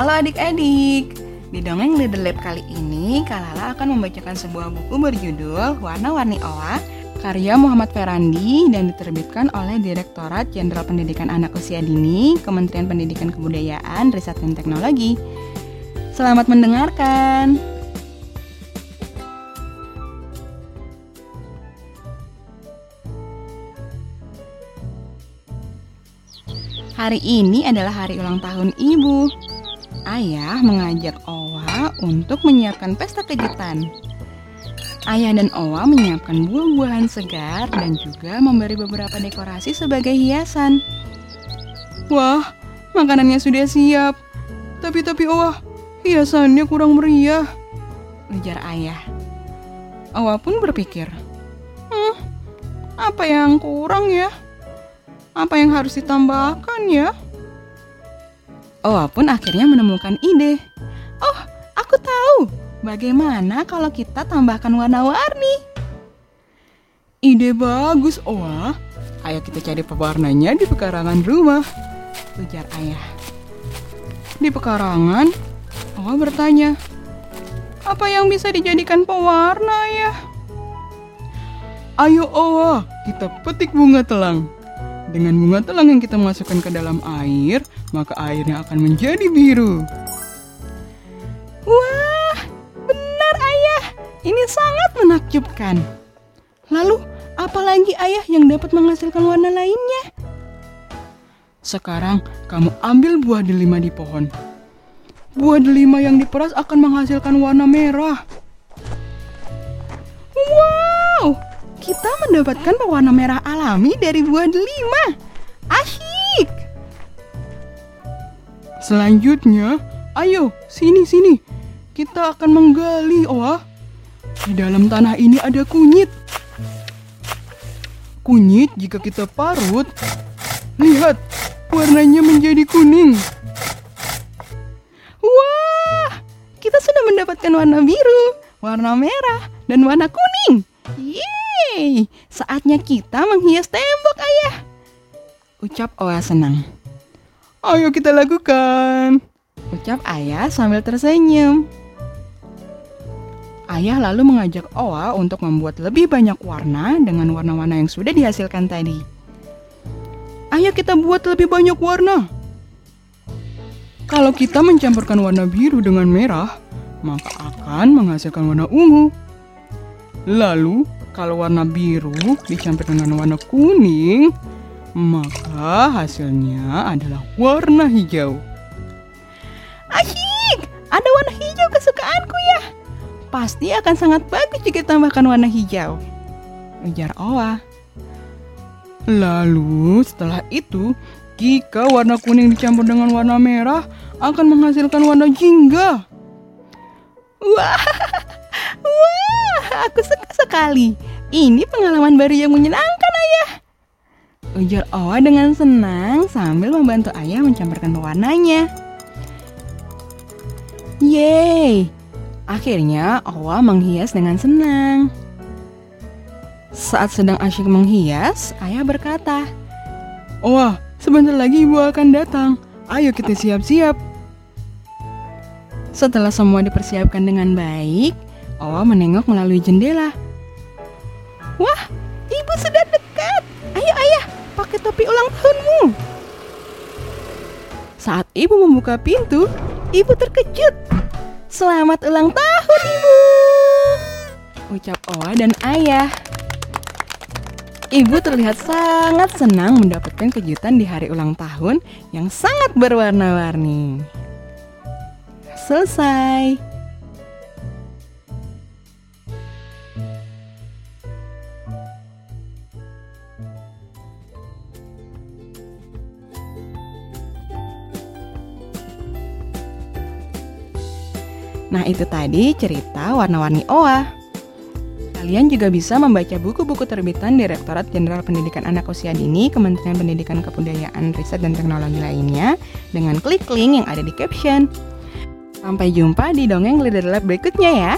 Halo adik-adik, di dongeng Little Lab kali ini Kalala akan membacakan sebuah buku berjudul Warna-Warni Owa karya Muhammad Ferandi dan diterbitkan oleh Direktorat Jenderal Pendidikan Anak Usia Dini Kementerian Pendidikan Kebudayaan, Riset dan Teknologi. Selamat mendengarkan. Hari ini adalah hari ulang tahun ibu. Ayah mengajak Owa untuk menyiapkan pesta kejutan. Ayah dan Owa menyiapkan buah-buahan segar dan juga memberi beberapa dekorasi sebagai hiasan. Wah, makanannya sudah siap. Tapi tapi Owa, hiasannya kurang meriah. Ujar ayah. Owa pun berpikir, hmm, apa yang kurang ya? Apa yang harus ditambahkan ya? Owa pun akhirnya menemukan ide. Oh, aku tahu. Bagaimana kalau kita tambahkan warna-warni? Ide bagus, Owa. Ayo kita cari pewarnanya di pekarangan rumah. Ujar ayah. Di pekarangan, Owa bertanya, apa yang bisa dijadikan pewarna ya? Ayo Owa, kita petik bunga telang. Dengan bunga telang yang kita masukkan ke dalam air, maka airnya akan menjadi biru. Wah, benar ayah. Ini sangat menakjubkan. Lalu, apalagi ayah yang dapat menghasilkan warna lainnya? Sekarang, kamu ambil buah delima di pohon. Buah delima yang diperas akan menghasilkan warna merah. Kita mendapatkan pewarna merah alami dari buah delima. Asyik. Selanjutnya, ayo sini sini. Kita akan menggali, Oa. Di dalam tanah ini ada kunyit. Kunyit jika kita parut, lihat warnanya menjadi kuning. Wah, kita sudah mendapatkan warna biru, warna merah, dan warna kuning. Yeay, saatnya kita menghias tembok, ayah. Ucap Oa senang. Ayo kita lakukan. Ucap ayah sambil tersenyum. Ayah lalu mengajak Oa untuk membuat lebih banyak warna dengan warna-warna yang sudah dihasilkan tadi. Ayo kita buat lebih banyak warna. Kalau kita mencampurkan warna biru dengan merah, maka akan menghasilkan warna ungu. Lalu, kalau warna biru dicampur dengan warna kuning, maka hasilnya adalah warna hijau. Asyik! Ada warna hijau kesukaanku ya. Pasti akan sangat bagus jika tambahkan warna hijau. Ujar Owa. Lalu setelah itu, jika warna kuning dicampur dengan warna merah, akan menghasilkan warna jingga. Wah, wah, aku suka sekali. Ini pengalaman baru yang menyenangkan, ayah. Ujar Owa dengan senang sambil membantu ayah mencampurkan pewarnanya. Yeay, akhirnya Owa menghias dengan senang. Saat sedang asyik menghias, ayah berkata, Owa, sebentar lagi ibu akan datang. Ayo kita siap-siap. Setelah semua dipersiapkan dengan baik, Owa menengok melalui jendela. Wah, ibu sudah dekat. Ayo ayah, pakai topi ulang tahunmu. Saat ibu membuka pintu, ibu terkejut. Selamat ulang tahun ibu. Ucap Owa dan ayah. Ibu terlihat sangat senang mendapatkan kejutan di hari ulang tahun yang sangat berwarna-warni. Selesai. Nah, itu tadi cerita warna-warni Oa. Kalian juga bisa membaca buku-buku terbitan Direktorat Jenderal Pendidikan Anak Usia Dini, Kementerian Pendidikan Kebudayaan, Riset dan Teknologi lainnya dengan klik link yang ada di caption. Sampai jumpa di dongeng Leader Lab berikutnya ya.